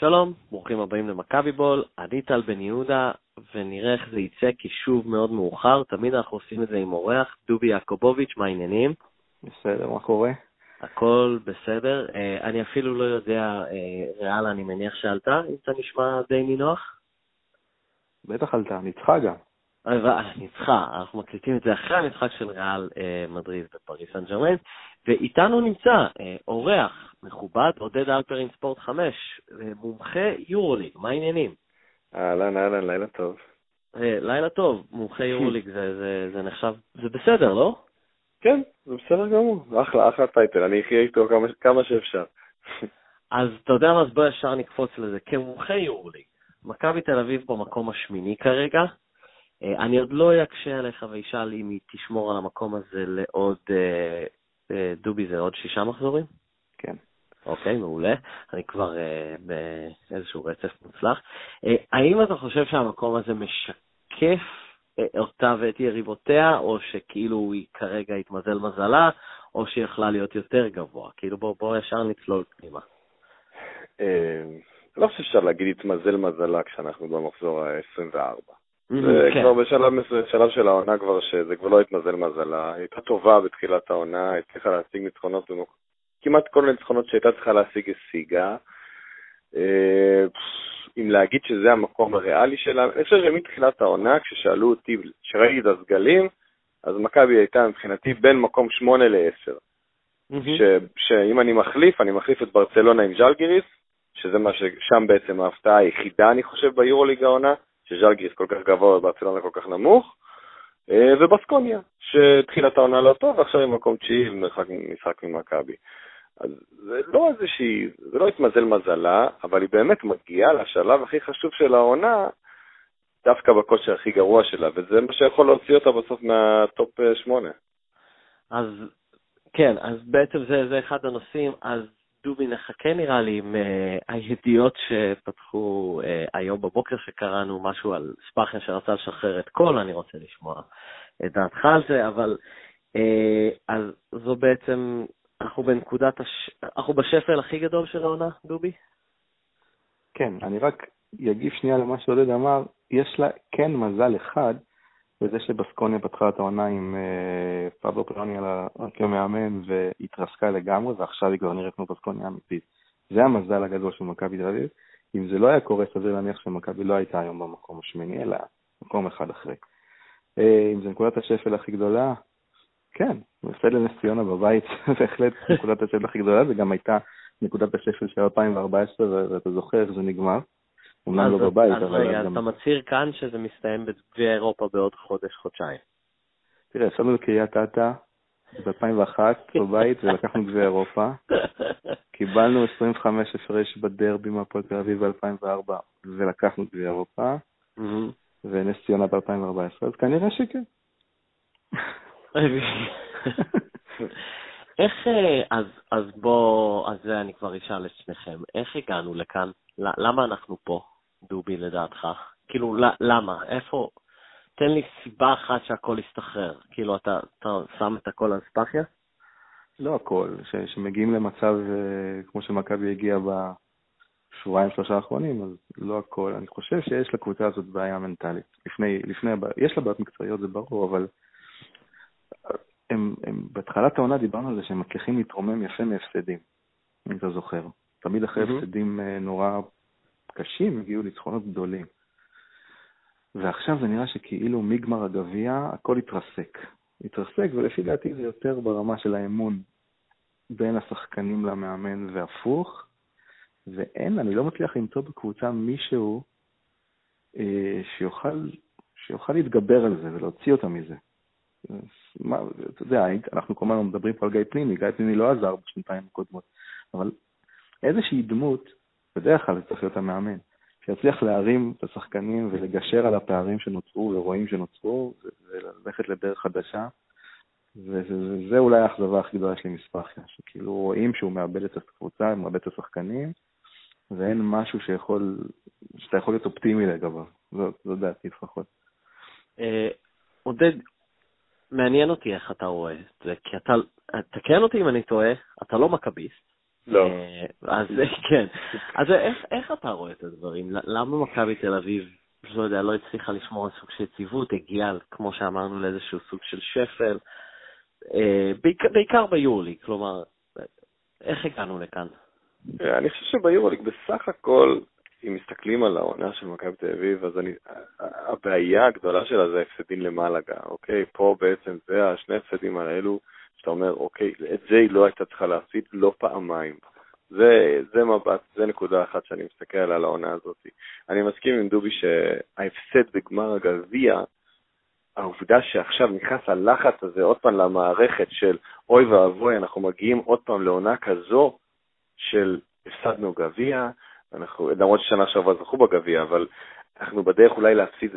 שלום, ברוכים הבאים למכבי בול, אני טל בן יהודה, ונראה איך זה יצא, כי שוב מאוד מאוחר, תמיד אנחנו עושים את זה עם אורח, דובי יעקובוביץ', מה העניינים? בסדר, מה קורה? הכל בסדר. אה, אני אפילו לא יודע, אה, ריאל, אני מניח שעלתה, אם אתה נשמע די נינוח? בטח עלתה, ניצחה גם. אה, ניצחה, אנחנו מקליטים את זה אחרי המשחק של ריאל מדריד בפריס סן ג'רמן, ואיתנו נמצא אורח מכובד, עודד אלפרין ספורט 5, מומחה יורוליג, מה העניינים? אהלן, אהלן, לילה טוב. לילה טוב, מומחה יורוליג זה, זה, זה נחשב, זה בסדר, לא? כן, זה בסדר גמור, אחלה, אחלה טייטל, אני אחיה איתו כמה, כמה שאפשר. אז אתה יודע מה, אז בוא ישר נקפוץ לזה. כמומחה יורליג, מכבי תל אביב במקום השמיני כרגע. אה, אני עוד לא אקשה עליך ואשאל אם היא תשמור על המקום הזה לעוד, אה, אה, דובי זה עוד שישה מחזורים? כן. אוקיי, מעולה. אני כבר באיזשהו רצף מוצלח. האם אתה חושב שהמקום הזה משקף אותה ואת יריבותיה, או שכאילו היא כרגע התמזל מזלה, או שהיא יכלה להיות יותר גבוה? כאילו בואו בוא ישר נצלול פנימה. אה, לא חושב שאפשר להגיד התמזל מזלה כשאנחנו במחזור ה-24. זה כן. כבר בשלב בשלב של העונה כבר, שזה כבר לא התמזל מזלה. היא הייתה טובה בתחילת העונה, היא הצליחה להשיג ניצחונות, כמעט כל הניצחונות שהייתה צריכה להשיג השיגה. אה, אם להגיד שזה המקום הריאלי שלה, אני חושב שמתחילת העונה, כששאלו אותי, כשראיתי את הסגלים, אז מכבי הייתה מבחינתי בין מקום 8 ל-10. שאם אני מחליף, אני מחליף את ברצלונה עם ז'לגיריס, שזה מה ששם בעצם ההפתעה היחידה, אני חושב, ביורוליג העונה, שז'לגיריס כל כך גבוה וברצלונה כל כך נמוך, אה, ובסקוניה, שתחילת העונה לא טוב, ועכשיו היא מקום תשיעי משחק ממכבי. אז זה לא איזושהי, זה לא התמזל מזלה, אבל היא באמת מגיעה לשלב הכי חשוב של העונה, דווקא בכושר הכי גרוע שלה, וזה מה שיכול להוציא אותה בסוף מהטופ 8. אז כן, אז בעצם זה, זה אחד הנושאים, אז דובי נחכה נראה לי עם uh, הידיעות שפתחו uh, היום בבוקר שקראנו משהו על ספאחיה שרצה לשחרר את כל, אני רוצה לשמוע את דעתך על זה, אבל uh, אז זו בעצם אנחנו בנקודת, הש... אנחנו בשפל הכי גדול של העונה, דובי? כן, אני רק אגיב שנייה למה שעודד אמר, יש לה כן מזל אחד, בזה שבסקוניה פתחה את העונה עם uh, פבלו פלוני על כמאמן והתרסקה לגמרי, ועכשיו היא כבר נראית כמו בסקוניה אמיתית. זה המזל הגדול של מכבי תל אביב. אם זה לא היה קורה, סביר להניח שמכבי לא הייתה היום במקום השמיני, אלא מקום אחד אחרי. Uh, אם זה נקודת השפל הכי גדולה, כן, הפסד לנס ציונה בבית, בהחלט נקודת השפל הכי גדולה, זה גם הייתה נקודת השפל של 2014, ואתה זוכר איך זה נגמר. אומנם לא בבית, אבל... אז רגע, אתה מצהיר כאן שזה מסתיים בגביע אירופה בעוד חודש, חודשיים. תראה, הפסדנו לקריית אתא ב-2001 בבית ולקחנו גביע אירופה. קיבלנו 25 הפרש בדרבי מהפועל תל אביב ב-2004 ולקחנו גביע אירופה, ונס ציונה ב-2014, אז כנראה שכן. איך, אה, אז, אז בוא, אז זה אני כבר אשאל את שניכם, איך הגענו לכאן? למה אנחנו פה, דובי, לדעתך? כאילו, למה? איפה? תן לי סיבה אחת שהכל יסתחרר. כאילו, אתה, אתה שם את הכל על ספאחיה? לא הכל, ש, שמגיעים למצב אה, כמו שמכבי הגיעה בשבועיים שלושה האחרונים, אז לא הכל. אני חושב שיש לקבוצה הזאת בעיה מנטלית. לפני, לפני, יש לה בעיות מקצועיות, זה ברור, אבל הם, הם, בתחילת העונה דיברנו על זה שהם מצליחים להתרומם יפה מהפסדים, אם אתה זוכר. תמיד אחרי mm-hmm. הפסדים אה, נורא קשים הגיעו ניצחונות גדולים. ועכשיו זה נראה שכאילו מגמר הגביע הכל התרסק. התרסק, ולפי דעתי זה יותר ברמה של האמון בין השחקנים למאמן והפוך, ואין, אני לא מצליח למצוא בקבוצה מישהו אה, שיוכל, שיוכל להתגבר על זה ולהוציא אותה מזה. מה, אתה יודע, אנחנו כל הזמן מדברים פה על גיא פנימי, גיא פנימי לא עזר בשנתיים הקודמות, אבל איזושהי דמות, בדרך כלל צריך להיות המאמן, שיצליח להרים את השחקנים ולגשר על הפערים שנוצרו ורואים שנוצרו, וללכת לדרך חדשה. וזה אולי האכזבה הכי גדולה שלי מספחיה, שכאילו רואים שהוא מאבד את הקבוצה, מאבד את השחקנים, ואין משהו שיכול, שאתה יכול להיות אופטימי לגביו. זו דעתי לפחות. אה, עודד, מעניין אותי איך אתה רואה את זה, כי אתה, תקן אותי אם אני טועה, אתה לא מכביסט, לא. אז כן. אז איך, איך אתה רואה את הדברים? למה מכבי תל אביב, לא יודע, לא הצליחה לשמור על סוג של יציבות, הגיעה, כמו שאמרנו, לאיזשהו סוג של שפל, בעיקר, בעיקר ביולי, כלומר, איך הגענו לכאן? אני חושב שביורוליג בסך הכל, אם מסתכלים על העונה של מכבי תל אביב, אז אני, הבעיה הגדולה שלה זה ההפסדים למעלגה, אוקיי? פה בעצם זה השני הפסדים האלו, שאתה אומר, אוקיי, את זה היא לא הייתה צריכה להפסיד לא פעמיים. זה, זה מבט, זה נקודה אחת שאני מסתכל על העונה הזאת. אני מסכים עם דובי שההפסד בגמר הגביע, העובדה שעכשיו נכנס הלחץ הזה עוד פעם למערכת של אוי ואבוי, אנחנו מגיעים עוד פעם לעונה כזו של הפסדנו גביע, אנחנו, למרות ששנה שעברה זכו בגביע, אבל אנחנו בדרך אולי להפסיד,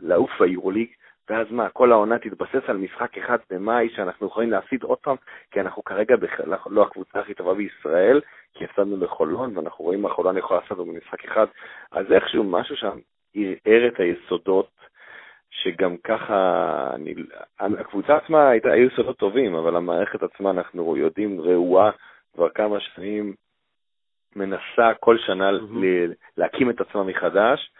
לעוף ביורוליג, ואז מה, כל העונה תתבסס על משחק אחד במאי שאנחנו יכולים להפסיד עוד פעם, כי אנחנו כרגע בכ... לא הקבוצה הכי טובה בישראל, כי הפסדנו לחולון, ואנחנו רואים מה חולון יכולה לעשות במשחק אחד, אז איכשהו משהו שם ערער את היסודות, שגם ככה, אני, הקבוצה עצמה, היית, היו יסודות טובים, אבל המערכת עצמה, אנחנו יודעים, רעועה כבר כמה שנים, מנסה כל שנה mm-hmm. להקים את עצמה מחדש,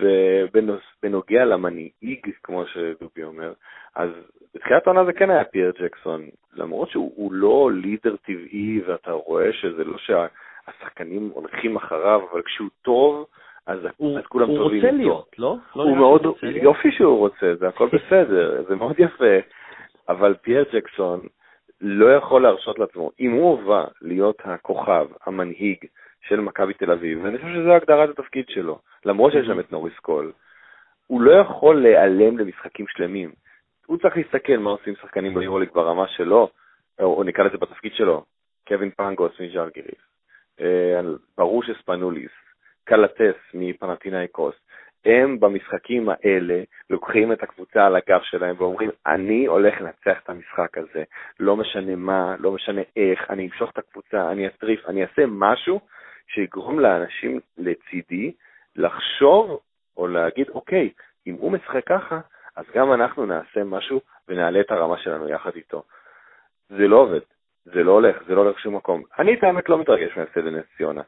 ובנוגע למנהיג, כמו שדובי אומר, אז בתחילת העונה זה כן היה פייר ג'קסון, למרות שהוא לא לידר טבעי, ואתה רואה שזה לא שהשחקנים הולכים אחריו, אבל כשהוא טוב, אז, הוא, אז כולם הוא טובים איתו. הוא רוצה להיות, לא? לא הוא מאוד, יופי שהוא רוצה, זה הכל בסדר, זה מאוד יפה, אבל פייר ג'קסון לא יכול להרשות לעצמו, אם הוא הובא להיות הכוכב, המנהיג, של מכבי תל אביב, ואני חושב שזו הגדרת התפקיד שלו, למרות שיש שם את נוריס קול. הוא לא יכול להיעלם למשחקים שלמים. הוא צריך להסתכל מה עושים שחקנים ביורוליג ברמה שלו, או נקרא לזה בתפקיד שלו, קווין פנגוס מז'ארגיריס, אה, ברוש אספנוליס, קלטס מפנטינאיקוס, הם במשחקים האלה לוקחים את הקבוצה על הגב שלהם ואומרים, אני הולך לנצח את המשחק הזה, לא משנה מה, לא משנה איך, אני אמשוך את הקבוצה, אני אטריף, אני אעשה משהו שיגרום לאנשים לצידי לחשוב או להגיד, אוקיי, אם הוא משחק ככה, אז גם אנחנו נעשה משהו ונעלה את הרמה שלנו יחד איתו. זה לא עובד, זה לא הולך, זה לא הולך לשום מקום. אני את האמת לא מתרגש מהפסד לנס ציונה.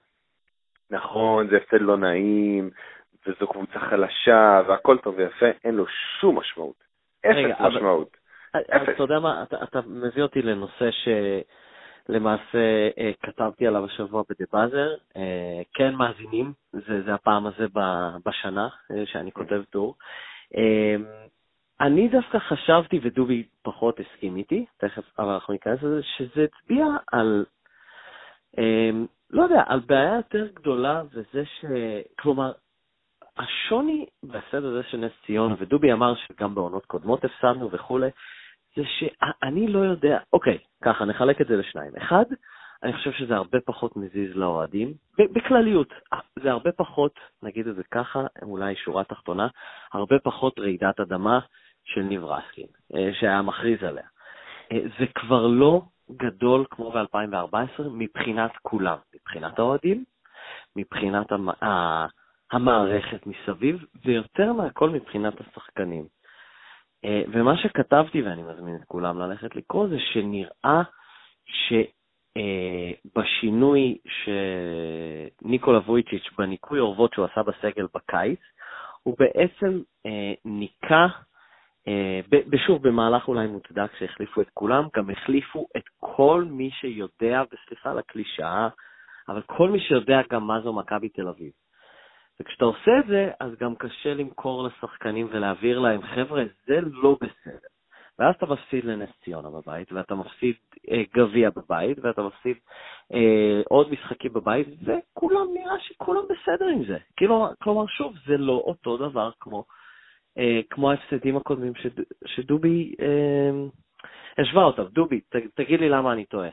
נכון, זה הפסד לא נעים, וזו קבוצה חלשה, והכל טוב ויפה, אין לו שום משמעות. אפס משמעות. אז אתה יודע מה, אתה, אתה מביא אותי לנושא ש... למעשה אה, כתבתי עליו השבוע בדה באזר. אה, כן מאזינים, זה, זה הפעם הזה בשנה אה, שאני כותב טור. אני דווקא חשבתי, ודובי פחות הסכים איתי, תכף, אבל אנחנו ניכנס לזה, שזה הצביע על, לא יודע, על בעיה יותר גדולה, וזה ש... כלומר, השוני בהפסד הזה של נס ציונה, ודובי אמר שגם בעונות קודמות הפסדנו וכולי, זה שאני לא יודע, אוקיי, ככה, נחלק את זה לשניים. אחד, אני חושב שזה הרבה פחות מזיז לאוהדים, בכלליות, זה הרבה פחות, נגיד את זה ככה, אולי שורה תחתונה, הרבה פחות רעידת אדמה של ניב רסקין, אה, שהיה מכריז עליה. אה, זה כבר לא גדול כמו ב-2014 מבחינת כולם, מבחינת האוהדים, מבחינת המ... המערכת מסביב, ויותר מהכל מבחינת השחקנים. אה, ומה שכתבתי, ואני מזמין את כולם ללכת לקרוא, זה שנראה שבשינוי שניקולה וויצ'יץ', בניקוי אורוות שהוא עשה בסגל בקיץ, הוא בעצם אה, ניקה, אה, שוב, במהלך אולי מוצדק שהחליפו את כולם, גם החליפו את כל מי שיודע, וסליחה על הקלישאה, אבל כל מי שיודע גם מה זו מכבי תל אביב. וכשאתה עושה את זה, אז גם קשה למכור לשחקנים ולהעביר להם, חבר'ה, זה לא בסדר. ואז אתה מפסיד לנס ציונה בבית, ואתה מפסיד אה, גביע בבית, ואתה מפסיד אה, עוד משחקים בבית, וכולם, נראה שכולם בסדר עם זה. כאילו, כלומר, שוב, זה לא אותו דבר כמו, אה, כמו ההפסדים הקודמים שד, שדובי אה, השווה אותם. דובי, ת, תגיד לי למה אני טועה.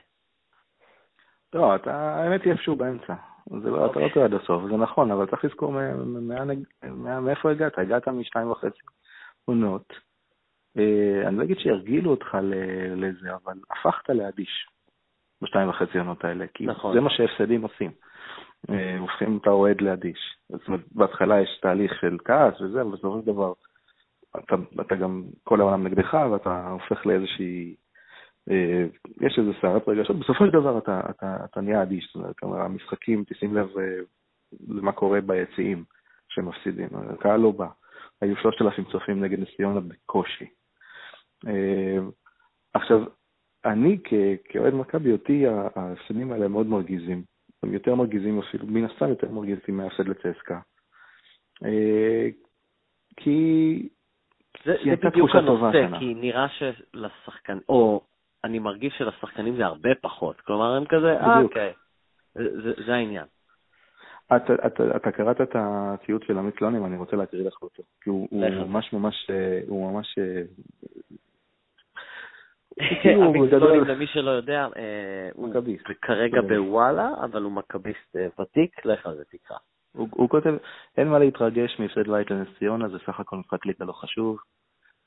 לא, אתה, האמת היא איפשהו באמצע. זה לא, אתה לא טועה עד הסוף, זה נכון, אבל צריך לזכור מאיפה הגעת, הגעת משתיים וחצי עונות. אה, אני לא אגיד שירגילו אותך לזה, אבל הפכת לאדיש בשתיים וחצי עונות האלה, כי נכון. זה מה שהפסדים עושים. אה, הופכים את האוהד לאדיש. זאת אומרת, בהתחלה יש תהליך של כעס וזה, אבל בסופו של דבר אתה, אתה גם, כל העולם נגדך, ואתה הופך לאיזושהי יש איזה סערת רגשות, בסופו של דבר אתה, אתה, אתה נהיה אדיש, זאת אומרת, כלומר, המשחקים, תשים לב אה, למה קורה ביציעים שמפסידים, הקהל לא בא. היו 3,000 צופים נגד נס ציונה בקושי. עכשיו, אני כאוהד מכבי, אותי ההפסדים האלה מאוד מרגיזים. הם יותר מרגיזים אפילו, מן הסתם יותר מרגיזים מההפסד לצסקה. כי זה, זה בדיוק הנושא, כי נראה שלשחקן, או אני מרגיש שלשחקנים זה הרבה פחות. כלומר, הם כזה, אה, אוקיי, זה, זה העניין. אתה, אתה, אתה קראת את הציוץ של עמית לונים, אני רוצה להקריא לך אותו. כי הוא, הוא ממש ממש, אה, הוא ממש... אה, עמית לונים, למי שלא יודע, אה, הוא כרגע בוואלה, אבל הוא מכביסט ותיק, לך על זה תקרא. הוא כותב, אין מה להתרגש מהפסד בית לנס ציונה, זה סך הכל משחק ליגה לא חשוב.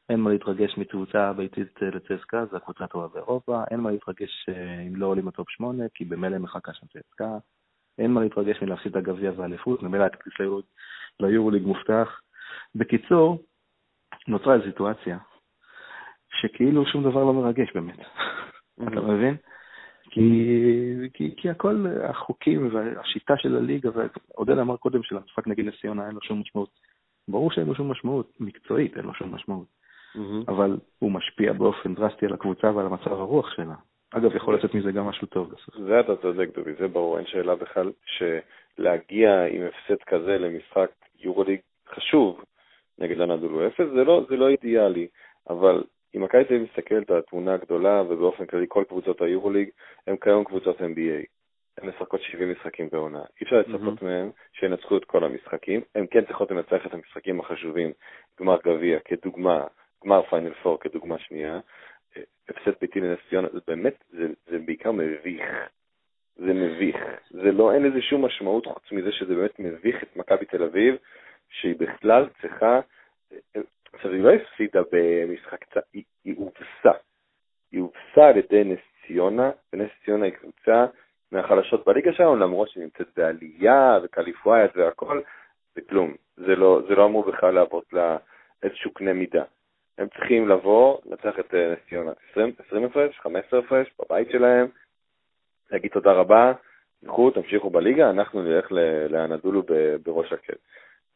אין מה להתרגש מתאוצה ביתית לצסקה, זו הקבוצה הטובה באירופה. אין מה להתרגש אה, אם לא עולים לטופ 8, כי במילא מחכה שם צסקה. אין מה להתרגש מלהפסיד את הגביע והאליפות, ממילא הכניס ליורוליג מובטח. בקיצור, נוצרה איזו סיטואציה שכאילו שום דבר לא מרגש באמת. אתה מבין? כי, כי, כי הכל, החוקים והשיטה של הליגה, ועודד אמר קודם שלמשחק נגד נס ציונה אין לו שום משמעות. ברור שאין לו שום משמעות, מקצועית אין לו שום משמעות. Mm-hmm. אבל הוא משפיע באופן דרסטי על הקבוצה ועל המצב הרוח שלה. אגב, יכול לצאת מזה גם משהו טוב בסוף. זה אתה צודק, דובי, זה ברור, אין שאלה בכלל שלהגיע עם הפסד כזה למשחק יורוליג חשוב נגד הנדולו אפס, זה לא, זה לא אידיאלי, אבל אם מכבי תל אביב מסתכלת על התמונה הגדולה, ובאופן כללי כל קבוצות היורוליג, הן כיום קבוצות NBA. הן משחקות 70 משחקים בעונה. אי אפשר לצפות mm-hmm. מהן שינצחו את כל המשחקים. הן כן צריכות לנצח את המשחקים החשובים, גמר גביע כדוגמה, גמר פיינל פור כדוגמה שנייה. הפסד ביתי לנס ציונה, זה באמת, זה, בעיקר מביך. זה מביך. זה לא, אין לזה שום משמעות חוץ מזה שזה באמת מביך את מכבי תל אביב, שהיא בכלל צריכה, עכשיו, היא לא הפסידה במשחק, היא, היא הובסה. היא הובסה על ידי נס ציונה, ונס ציונה היא קבוצה מהחלשות בליגה שלנו, למרות שהיא נמצאת בעלייה וקליפואיית והכל, זה כלום. זה לא, זה לא אמור בכלל להוות לה איזשהו קנה מידה. הם צריכים לבוא, לנצח את אה, נס ציונה 20, 20 הפרש, 15 הפרש, בבית שלהם, להגיד תודה רבה, תלכו, תמשיכו בליגה, אנחנו נלך לאנדולו בראש הקל.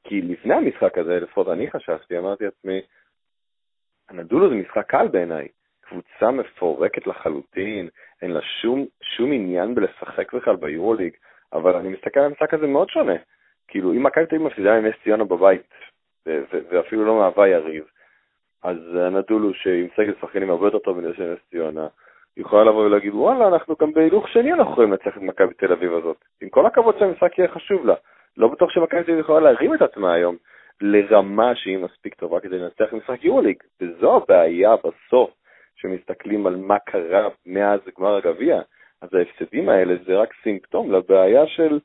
כי לפני המשחק הזה, לפחות אני חשבתי, אמרתי לעצמי, הנדולו זה משחק קל בעיניי. קבוצה מפורקת לחלוטין, אין לה שום, שום עניין בלשחק בכלל ביורוליג, אבל אני מסתכל על המשחק הזה מאוד שונה. כאילו, אם מכבי תל אביב מפסידה עם נס ציונה בבית, ואפילו לא מהווה יריב, אז הנדולו שעם סגל שחקנים הרבה יותר טוב מנס ציונה, יכולה לבוא ולהגיד, וואלה, אנחנו גם בהילוך שני אנחנו יכולים לנצח את מכבי תל אביב הזאת. עם כל הכבוד שהמשחק יהיה חשוב לה. לא בטוח שמכבי תל אביב יכולה להרים את עצמה היום לרמה שהיא מספיק טובה כדי לנצח משחק יורוליג, וזו הבעיה בסוף, שמסתכלים על מה קרה מאז גמר הגביע. אז ההפסדים האלה זה רק סימפטום לבעיה של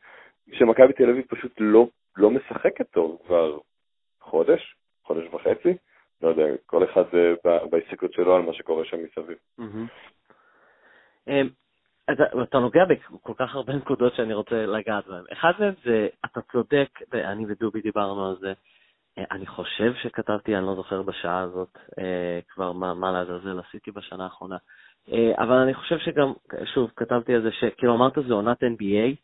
שמכבי תל אביב פשוט לא, לא משחקת טוב כבר חודש, חודש וחצי, לא יודע, כל אחד בהסתכלות שלו על מה שקורה שם מסביב. אמ, אתה, נוגע בכל כך הרבה נקודות שאני רוצה לגעת בהן. אחד מהם זה, אתה צודק, ואני ודובי דיברנו על זה, אה, אני חושב שכתבתי, אני לא זוכר בשעה הזאת אה, כבר מה, מה לעזאזל עשיתי בשנה האחרונה, אה, אבל אני חושב שגם, שוב, כתבתי על זה שכאילו אמרת זה עונת NBA,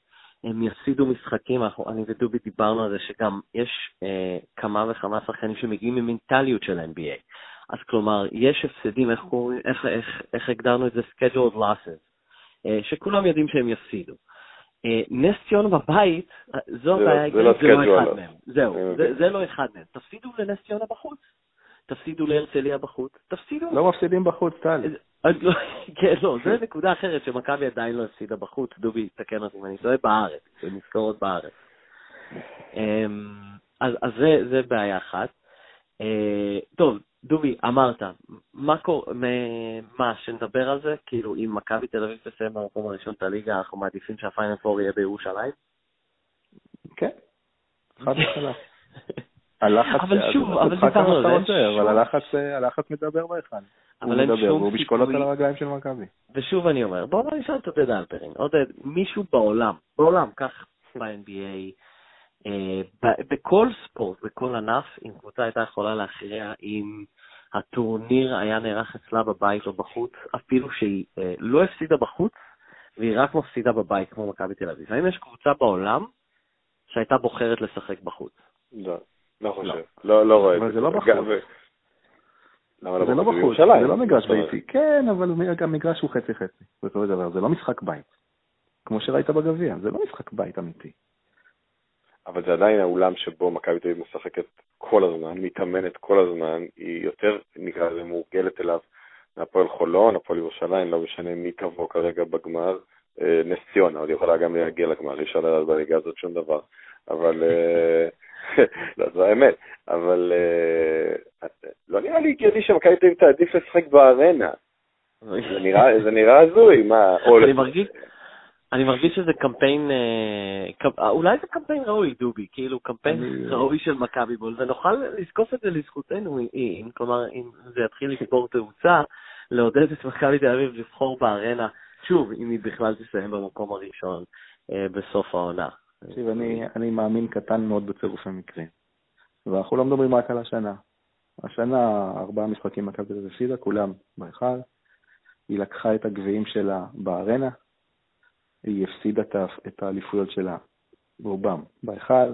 הם יפסידו משחקים, אני ודובי דיברנו על זה שגם יש אה, כמה וכמה שחקנים שמגיעים ממנטליות של NBA. אז כלומר, יש הפסדים, איך, איך, איך, איך הגדרנו את זה? scheduled losses. אה, שכולם יודעים שהם יפסידו. אה, נס ציונה בבית, אה, זו הבעיה זה לא, לא אחד מהם. זהו, זה לא אחד מהם. תפסידו לנס ציונה בחוץ, תפסידו להרצליה בחוץ, תפסידו... לא מפסידים בחוץ, טל. לא, כן, לא, זה נקודה אחרת שמכבי עדיין לא הפסידה בחוץ, דובי, תקן אותי אם אני טועה, בארץ, במסגרות בארץ. אמ, אז זה בעיה אחת. טוב, דובי, אמרת, מה קורה, מה, שנדבר על זה? כאילו, אם מכבי תל אביב תסיים במקום הראשון את הליגה, אנחנו מעדיפים שהפיינל פור יהיה בירושלים? כן, חד וחלק. הלחץ, אבל שוב, אבל דיברנו על זה, אבל הלחץ מדבר בהיכן. אבל אין שום סיכוי. הוא משקולות על הרגליים של מכבי. ושוב אני אומר, בואו נשאל את עודד אלפרין. עודד, מישהו בעולם, בעולם, כך ב-NBA, אה, בכל ספורט, בכל ענף, אם קבוצה הייתה יכולה להכריע עם הטורניר היה נערך אצלה בבית או בחוץ, אפילו שהיא אה, לא הפסידה בחוץ, והיא רק מפסידה בבית כמו מכבי תל אביב. האם יש קבוצה בעולם שהייתה בוחרת לשחק בחוץ? לא, לא חושב. לא, לא רואה את זה. אבל זה לא בחוץ. לא זה לא בחוץ, זה לא מגרש ביתי. כן, אבל גם מגרש הוא חצי-חצי, בסופו של דבר. זה לא משחק בית. כמו שראית בגביע, זה לא משחק בית אמיתי. אבל זה עדיין האולם שבו מכבי תל אביב משחקת כל הזמן, מתאמנת כל הזמן, היא יותר, נקרא לזה, מורגלת אליו מהפועל חולון, הפועל ירושלים, לא משנה מי תבוא כרגע בגמר, אה, נס ציונה, עוד יכולה גם להגיע לגמר, אי אפשר לדעת בליגה הזאת שום דבר, אבל, אה, לא, זו האמת, אבל אה, לא נראה לי הגיוני שמכבי תל אביב תעדיף לשחק בארנה. זה נראה הזוי, מה? אני מרגיש... אני מרגיש שזה קמפיין, אה, אולי זה קמפיין ראוי, דובי, כאילו קמפיין ראוי של מכבי בול, ונוכל לזקוף את זה לזכותנו, אם, כלומר, אם זה יתחיל לספור תאוצה, לעודד את מכבי תל אביב לבחור בארנה, שוב, אם היא בכלל תסיים במקום הראשון אה, בסוף העונה. תקשיב, אני מאמין קטן מאוד בצירופי מקרים, ואנחנו לא מדברים רק על השנה. השנה, ארבעה משחקים מכבי תל אביב הפסידה, כולם בהיכל. היא לקחה את הגביעים שלה בארנה, היא הפסידה את האליפויות שלה, רובם, בהיכל.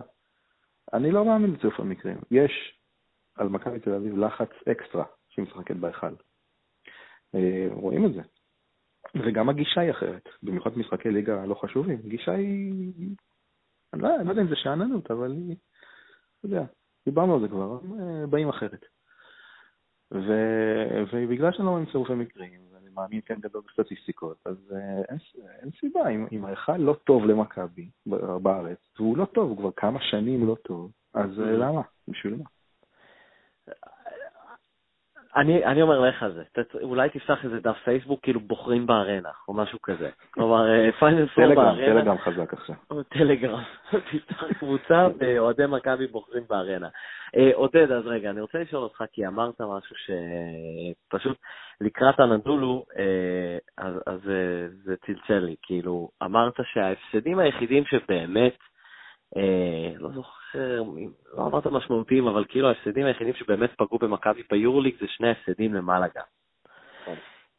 אני לא מאמין בצירוף המקרים. יש על מכבי תל אביב לחץ אקסטרה שהיא משחקת בהיכל. אה, רואים את זה. וגם הגישה היא אחרת, במיוחד משחקי ליגה לא חשובים. הגישה היא... לא, אני לא יודע אם זה שאננות, אבל היא... אתה יודע, דיברנו על זה כבר, אה, באים אחרת. ו... ובגלל שאני לא מאמין בצירופי מקרים, מאמין כן גדול בסטטיסטיקות, אז אה, אין, אין סיבה, אם, אם ההיכל לא טוב למכבי בארץ, והוא לא טוב, הוא כבר כמה שנים לא טוב, אז אה. למה? בשביל מה? אני, אני אומר לך זה, ת, אולי תפתח איזה דף פייסבוק, כאילו בוחרים בארנה, או משהו כזה. כלומר, פיינל פור בארנה. טלגרם חזק עכשיו. טלגרם. תפתח קבוצה ואוהדי מכבי בוחרים בארנה. אה, עודד, אז רגע, אני רוצה לשאול אותך, כי אמרת משהו שפשוט לקראת הנדולו, אה, אז, אז זה צלצל לי. כאילו, אמרת שההפסדים היחידים שבאמת, אה, לא זוכר, לא אמרת משמעותיים, אבל כאילו ההפסדים היחידים שבאמת פגעו במכבי ביורוליג זה שני הפסדים למלאגה. נכון.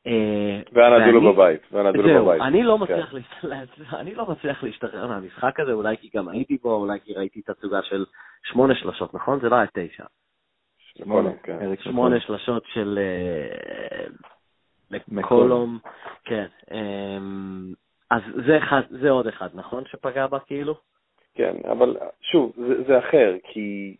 אה, והנדולו בבית, והנדולו בבית. אני לא, מצליח אני לא מצליח להשתחרר מהמשחק הזה, אולי כי גם הייתי בו, אולי כי ראיתי תצוגה של שמונה שלושות, נכון? זה לא היה תשע. שמונה כן. שלושות של אה, מקולום, כן. אז זה עוד אחד, נכון? שפגע בה כאילו? כן, אבל שוב, זה, זה אחר, כי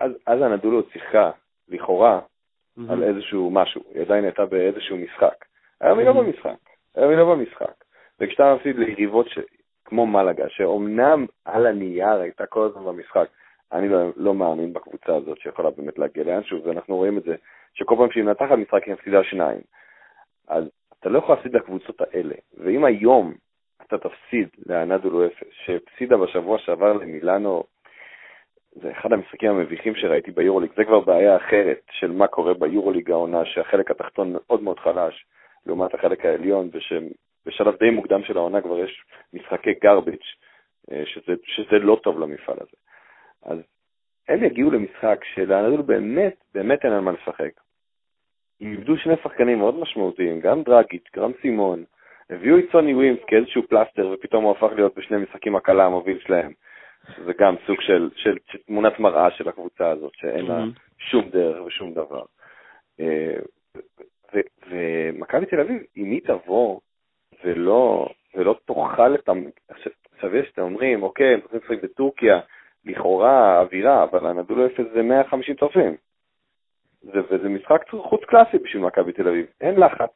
אז, אז הנדולו שיחקה, לכאורה, mm-hmm. על איזשהו משהו, היא עדיין הייתה באיזשהו משחק. היום היא לא במשחק, היום היא לא במשחק. וכשאתה מפסיד ליריבות ש... כמו מלאגה, שאומנם על הנייר הייתה כל הזמן במשחק, אני לא, לא מאמין בקבוצה הזאת שיכולה באמת להגיע לאנשהו, ואנחנו רואים את זה, שכל פעם שהיא מנתחת משחק היא מפסידה שניים. אז אתה לא יכול להפסיד לקבוצות האלה, ואם היום אתה תפסיד לאנדולו אפס, שהפסידה בשבוע שעבר למילאנו, זה אחד המשחקים המביכים שראיתי ביורוליג, זה כבר בעיה אחרת של מה קורה ביורוליג העונה, שהחלק התחתון מאוד מאוד חלש לעומת החלק העליון, ושבשלב די מוקדם של העונה כבר יש משחקי גרביץ', אה, שזה, שזה לא טוב למפעל הזה. אז הם יגיעו למשחק שלאנדולו באמת, באמת אין על מה לשחק. הם איבדו שני שחקנים מאוד משמעותיים, גם דרגיץ', גם סימון, הביאו את סוני ווימס כאיזשהו פלסטר, ופתאום הוא הפך להיות בשני משחקים הקלה המוביל שלהם. זה גם סוג של, של, של תמונת מראה של הקבוצה הזאת, שאין לה שום דרך ושום דבר. אה, ומכבי תל אביב, אם היא תבוא ולא, ולא תאכל את ה... עכשיו יש, אתם אומרים, אוקיי, הם צריכים לשחק בטורקיה, לכאורה אווירה, אבל הנדולו אפס זה 150 צופים. וזה משחק חוץ קלאסי בשביל מכבי תל אביב. אין לחץ,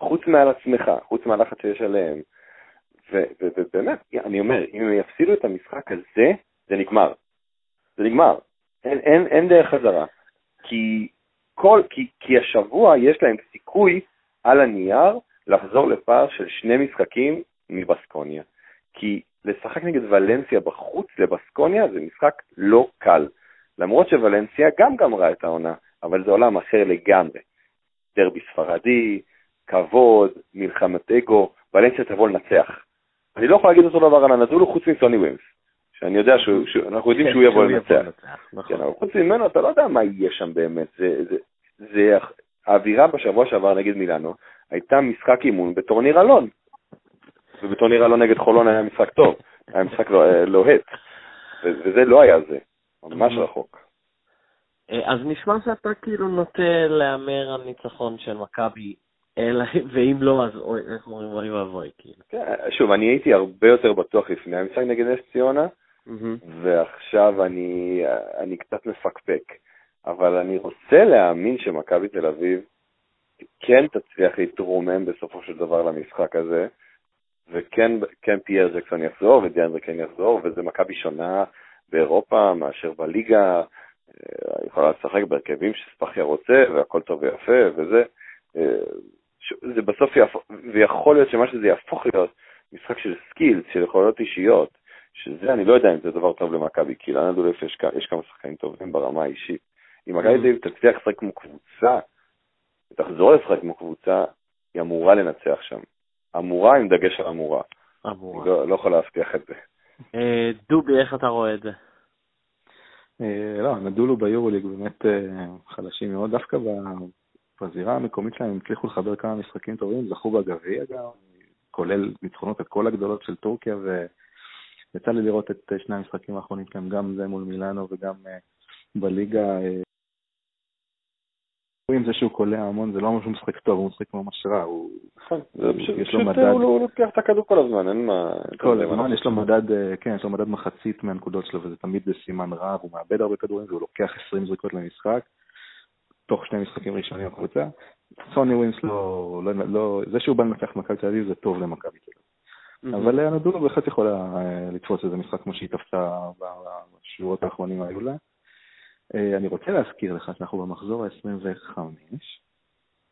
חוץ מעל עצמך, חוץ מהלחץ שיש עליהם. ובאמת, אני אומר, אם הם יפסידו את המשחק הזה, זה נגמר. זה נגמר. אין, אין, אין דרך חזרה. כי, כל, כי, כי השבוע יש להם סיכוי על הנייר לחזור לפער של שני משחקים מבסקוניה. כי לשחק נגד ולנסיה בחוץ לבסקוניה זה משחק לא קל. למרות שוולנסיה גם גמרה את העונה, אבל זה עולם אחר לגמרי. דרבי ספרדי, כבוד, מלחמת אגו, ולנסיה תבוא לנצח. אני לא יכול להגיד אותו דבר על הנדולו חוץ מסוני ווימס, שאני יודע שאנחנו יודעים שהוא יבוא לנצח. נכון. כן, אבל חוץ ממנו אתה לא יודע מה יהיה שם באמת, זה, זה, זה, האווירה בשבוע שעבר נגד מילאנו הייתה משחק אימון בטורניר אלון. ובטורניר אלון נגד חולון היה משחק טוב, היה משחק לוהט. לא, וזה לא היה זה, ממש רחוק. אה, אז נשמע שאתה כאילו נוטה להמר על ניצחון של מכבי, ואם לא, אז אוי, איך אומרים, אוי ואבוי, כאילו. כן, שוב, אני הייתי הרבה יותר בטוח לפני המשחק נגד נס ציונה, ועכשיו אני, אני קצת מפקפק. אבל אני רוצה להאמין שמכבי תל אביב כן תצליח להתרומם בסופו של דבר למשחק הזה, וכן כן פייר ג'קסון יחזור ודיאנדרה כן יחזור, וזה מכבי שונה באירופה מאשר בליגה, אה, יכולה לשחק בהרכבים שספחיה רוצה, והכל טוב ויפה, וזה. זה בסוף יהפוך, ויכול להיות שמה שזה יהפוך להיות משחק של skills, של יכולות אישיות, שזה, אני לא יודע אם זה דבר טוב למכבי, כי לאנדולף יש, יש כמה שחקנים טובים ברמה האישית. אם מכבי תל אביב תצליח לשחק כמו קבוצה, ותחזור לשחק כמו קבוצה, היא אמורה לנצח שם. אמורה עם דגש על אמורה. אמורה. לא, לא יכול להבטיח את זה. אה, דובי, איך אתה רואה את זה? אה, לא, נדולו ביורוליג באמת אה, חלשים מאוד, דווקא בזירה המקומית שלהם הם הצליחו לחבר כמה משחקים טובים, זכו בגביע גם, כולל ניצחונות את כל הגדולות של טורקיה, ויצא לי לראות את שני המשחקים האחרונים שלהם, גם זה מול מילאנו וגם בליגה. אם זה שהוא קולע המון, זה לא אומר שהוא משחק טוב, הוא משחק ממש רע, הוא... נכון, יש לו מדד... הוא לוקח את הכדור כל הזמן, אין מה... כל הזמן יש לו מדד, אה, כן, יש לו מדד מחצית מהנקודות שלו, וזה תמיד סימן רע, הוא מאבד הרבה כדורים, והוא לוקח 20 זריקות למשחק, תוך שני משחקים ראשונים בקבוצה. סוני ווינס לא, לא, לא, זה שהוא בא לנצח מכבי תל אביב זה טוב למכבי תל אביב. אבל אה, בהחלט יכולה אה, לתפוס איזה משחק כמו שהיא תפסה בשורות האחרונים האלו לה. אה, אני רוצה להזכיר לך שאנחנו במחזור ה-25,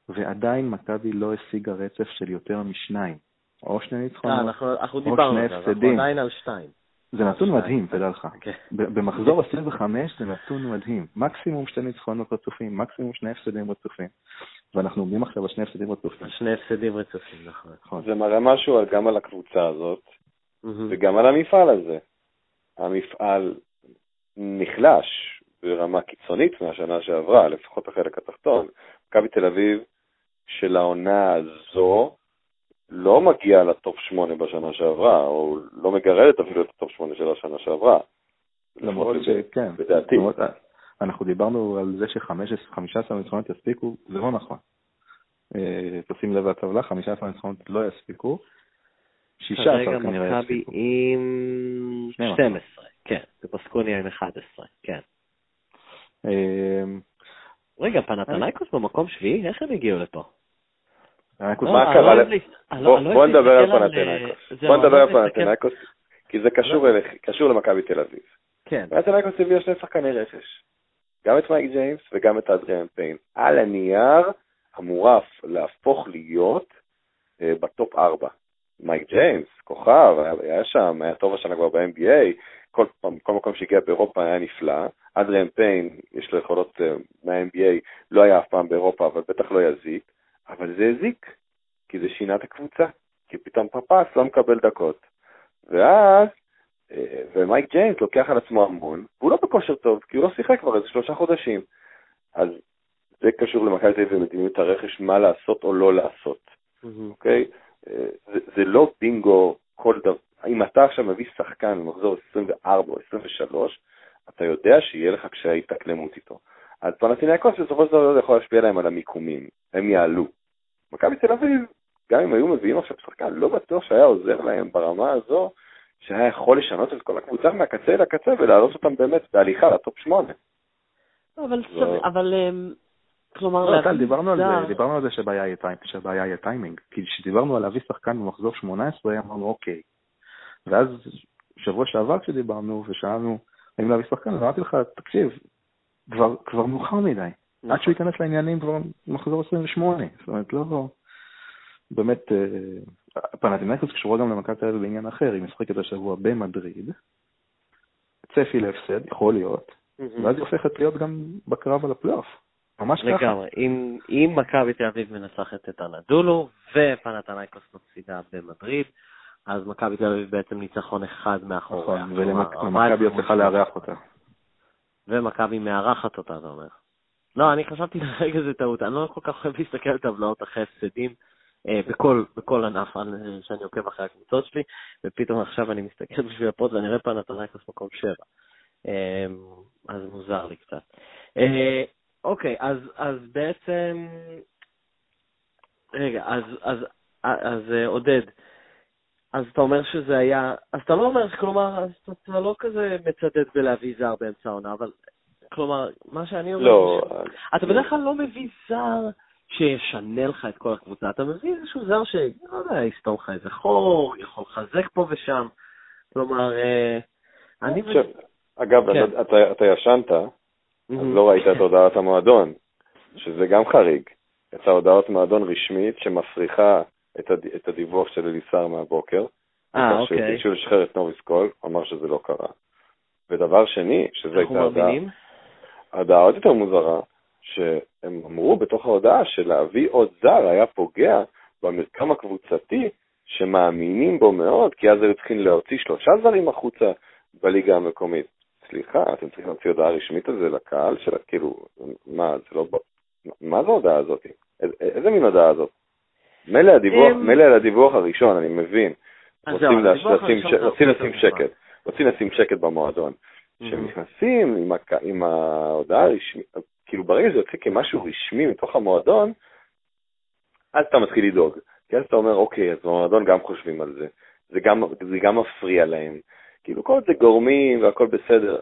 ועדיין מכבי לא השיגה רצף של יותר משניים. או שני ניצחונות, או שני הפסדים. אנחנו עדיין על שתיים. זה נתון מדהים, תדע לך. כן. במחזור 25 זה נתון מדהים. מקסימום שתי ניצחונות רצופים, מקסימום שני הפסדים רצופים. ואנחנו עומדים עכשיו על שני הפסדים רצופים. שני הפסדים רצופים, נכון. נכון. זה מראה משהו גם על הקבוצה הזאת, וגם על המפעל הזה. המפעל נחלש, ברמה קיצונית מהשנה שעברה, לפחות החלק התחתון. מכבי תל אביב של העונה הזו לא מגיע ל top 8 בשנה שעברה, או לא מגרדת אפילו את ה top 8 של השנה שעברה. למרות שכן, לדעתי. אנחנו דיברנו על זה ש-15 ניצחונות יספיקו, זה לא נכון. אה, תשים לב לטבלה, 15 ניצחונות לא יספיקו. 16 כנראה יספיקו. כרגע מכבי עם 12, כן, ופסקוניה עם 11, כן. אמ, רגע, פנתנייקוס במקום שביעי? איך הם הגיעו לפה? מה קרה? בוא נדבר על פנתנייקוס. בוא נדבר על פנתנייקוס, כי זה קשור למכבי תל אביב. כן. פנתנייקוס הביאה שני שחקני רכש. גם את מייק ג'יימס וגם את אדריאן פיין. על הנייר אמורה להפוך להיות אה, ב top 4. מייק ג'יימס, כוכב, היה שם, היה טוב השנה כבר ב-NBA, כל, כל מקום שהגיע באירופה היה נפלא. אדריאן פיין, יש לו יכולות אה, מה-NBA, לא היה אף פעם באירופה, אבל בטח לא יזיק, אבל זה הזיק, כי זה שינה את הקבוצה, כי פתאום פפס לא מקבל דקות. ואז, uh, ומייק ג'יינס לוקח על עצמו המון, והוא לא בכושר טוב, כי הוא לא שיחק כבר איזה שלושה חודשים. אז זה קשור למכבי תל אביב ומדיניות הרכש, מה לעשות או לא לעשות, אוקיי? Mm-hmm. Okay? Uh, זה, זה לא בינגו כל דבר. אם אתה עכשיו מביא שחקן במחזור 24 או 23, אתה יודע שיהיה לך קשיי התאקלמות איתו. אז פנטינאיקוס בסופו של דבר יכול להשפיע להם על המיקומים, הם יעלו. מכבי תל אביב, גם אם היו מביאים עכשיו שחקן, לא בטוח שהיה עוזר להם ברמה הזו, שהיה יכול לשנות את כל הקבוצה מהקצה אל הקצה ולהעלות אותם באמת בהליכה לטופ שמונה. אבל, לא. אבל אמ, כלומר, לא, טל, דיברנו על זה, דיברנו על זה שבעיה היא הטיימינג. כי כשדיברנו על להביא שחקן במחזור 18, אמרנו אוקיי. ואז שבוע שעבר כשדיברנו ושאלנו האם להביא שחקן, אז אמרתי לך, תקשיב, כבר, כבר מאוחר מדי. נכון. עד שהוא ייכנס לעניינים כבר מחזור 28. זאת אומרת, לא... באמת, אה, פנתנייקוס קשורה גם למכבי תל אביב בעניין אחר, היא משחקת השבוע במדריד, צפי להפסד, יכול להיות, ואז היא הופכת להיות גם בקרב על הפלייאוף. ממש ככה. לגמרי. אם, אם מכבי תל אביב מנצחת את אנדולו, ופנתנייקוס מפסידה במדריד, אז מכבי תל אביב בעצם ניצחון אחד מאחוריה. נכון, ומכבי עוד צריכה לארח אותה. ומכבי מארחת אותה, אתה אומר. לא, אני חשבתי לרגע זה טעות, אני לא כל כך אוהב להסתכל על טבלאות אחרי הפסדים אה, בכל, בכל ענף שאני עוקב אחרי הקבוצות שלי, ופתאום עכשיו אני מסתכל בשביל הפוד ואני רואה פנתנייקוס מקום שבע. אה, אז מוזר לי קצת. אה, אוקיי, אז, אז בעצם... רגע, אז, אז, אז, אז עודד, אז אתה אומר שזה היה, אז אתה לא אומר, כלומר, אתה לא כזה מצדד בלהביא זר באמצע העונה, אבל, כלומר, מה שאני אומר, לא, ש... אתה בדרך כלל לא מביא זר שישנה לך את כל הקבוצה, אתה מביא איזשהו זר ש... לא יודע, יסתום לך איזה חור, יכול לחזק פה ושם, כלומר, אה, אני... אגב, כן. אתה, אתה, אתה ישנת, אז לא ראית את הודעת המועדון, שזה גם חריג. את ההודעות מועדון רשמית שמפריחה את, הד... את הדיווח של אליסר מהבוקר. אה, אוקיי. שביקשו לשחרר את נוריס קול, אמר שזה לא קרה. ודבר שני, שזה הייתה הודעה... הודעה עוד יותר מוזרה, שהם אמרו בתוך ההודעה שלהביא עוד זר היה פוגע במרקם הקבוצתי שמאמינים בו מאוד, כי אז הם צריכים להוציא שלושה זרים החוצה בליגה המקומית. סליחה, אתם צריכים להוציא הודעה רשמית על זה לקהל של כאילו, מה, זה לא... מה זה ההודעה הזאת? איזה מין הודעה הזאת? מילא הדיווח, מילא על הדיווח הראשון, אני מבין. רוצים לשים שקט, רוצים לשים שקט במועדון. כשהם נכנסים עם ההודעה הרשמית, כאילו ברגע שזה יוצא כמשהו רשמי מתוך המועדון, אז אתה מתחיל לדאוג. כי אז אתה אומר, אוקיי, אז במועדון גם חושבים על זה. זה גם, זה גם מפריע להם. כאילו כל זה גורמים והכל בסדר.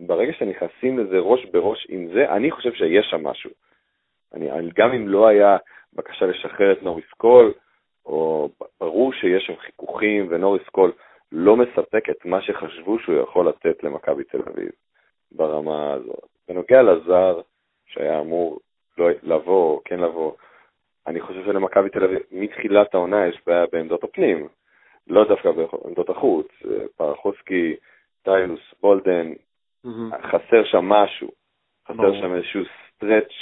ברגע שנכנסים לזה ראש בראש עם זה, אני חושב שיש שם משהו. אני, גם אם לא היה בקשה לשחרר את נוריס קול, או ברור שיש שם חיכוכים ונוריס קול לא מספק את מה שחשבו שהוא יכול לתת למכבי תל אביב ברמה הזאת. בנוגע לזר שהיה אמור לא לבוא, כן לבוא, אני חושב שלמכבי תל אביב מתחילת העונה יש בעיה בעמדות הפנים, לא דווקא בעמדות החוץ. פרחוסקי, טיוס, בולדן, mm-hmm. חסר שם משהו, חסר שם איזשהו stretch